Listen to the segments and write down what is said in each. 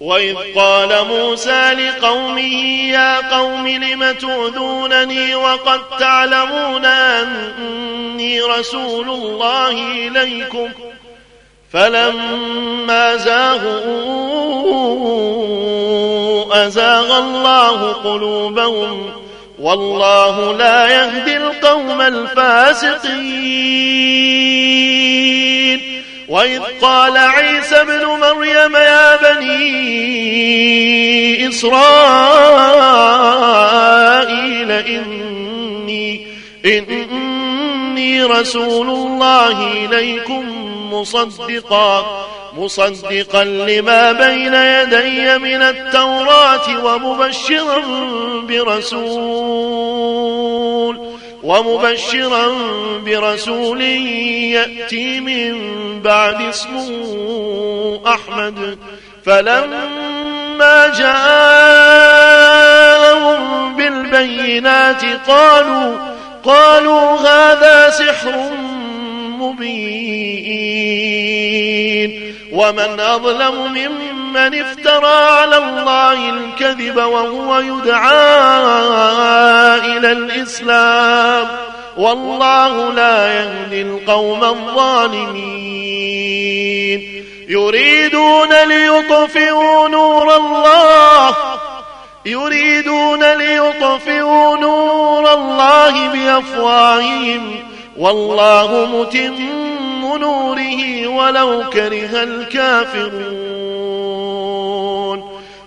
وإذ قال موسى لقومه يا قوم لم تؤذونني وقد تعلمون أني رسول الله إليكم فلما زاغوا أزاغ الله قلوبهم والله لا يهدي القوم الفاسقين وإذ قال عيسى ابن مريم يا بني إسرائيل إني إني رسول الله إليكم مصدقا مصدقا لما بين يدي من التوراة ومبشرا برسول. ومبشرا برسول يأتي من بعد اسمه أحمد. فلما جاءهم بالبينات قالوا قالوا هذا سحر مبين. ومن أظلم ممن افترى الله الكذب وهو يدعى إلى الإسلام. والله لا يهدي القوم الظالمين. يريدون ليطفئوا نور الله. يريدون ليطفئوا نور الله بأفواههم. والله متم نوره ولو كره الكافرون.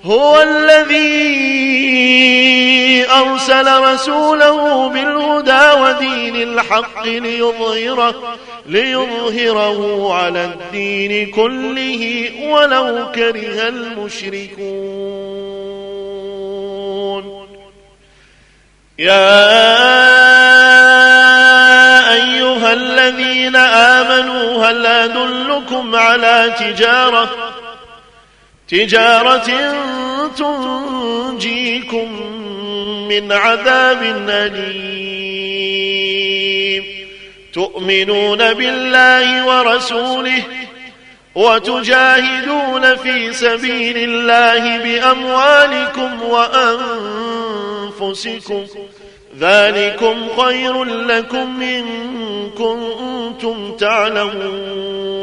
هو الذي أرسل رسوله بالهدى ودين الحق ليظهره, ليظهره على الدين كله ولو كره المشركون. يا أيها الذين آمنوا هل أدلكم على تجارة؟ تجارة تنجيكم من عذاب أليم. تؤمنون بالله ورسوله وتجاهدون في سبيل الله بأموالكم وأنفسكم. ذلكم خير لكم إن كنتم تعلمون.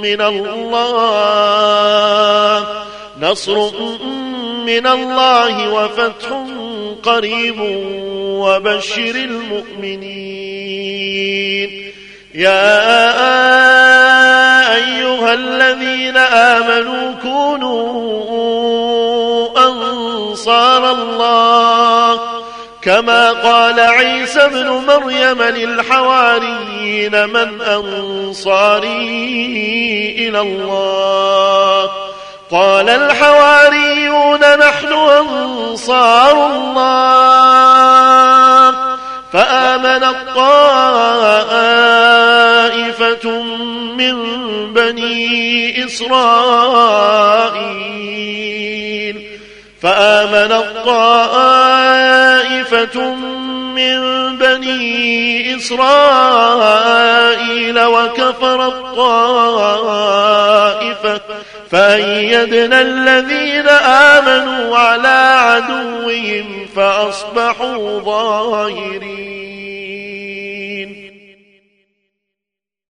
من الله. نصر من الله وفتح قريب وبشر المؤمنين. يا كما قال عيسى ابن مريم للحواريين من أنصاري إلى الله. قال الحواريون نحن أنصار الله. فآمن الطائفة من بني إسرائيل. فآمن الطائفة من بني إسرائيل وكفر الطائفة فأيدنا الذين آمنوا على عدوهم فأصبحوا ظاهرين.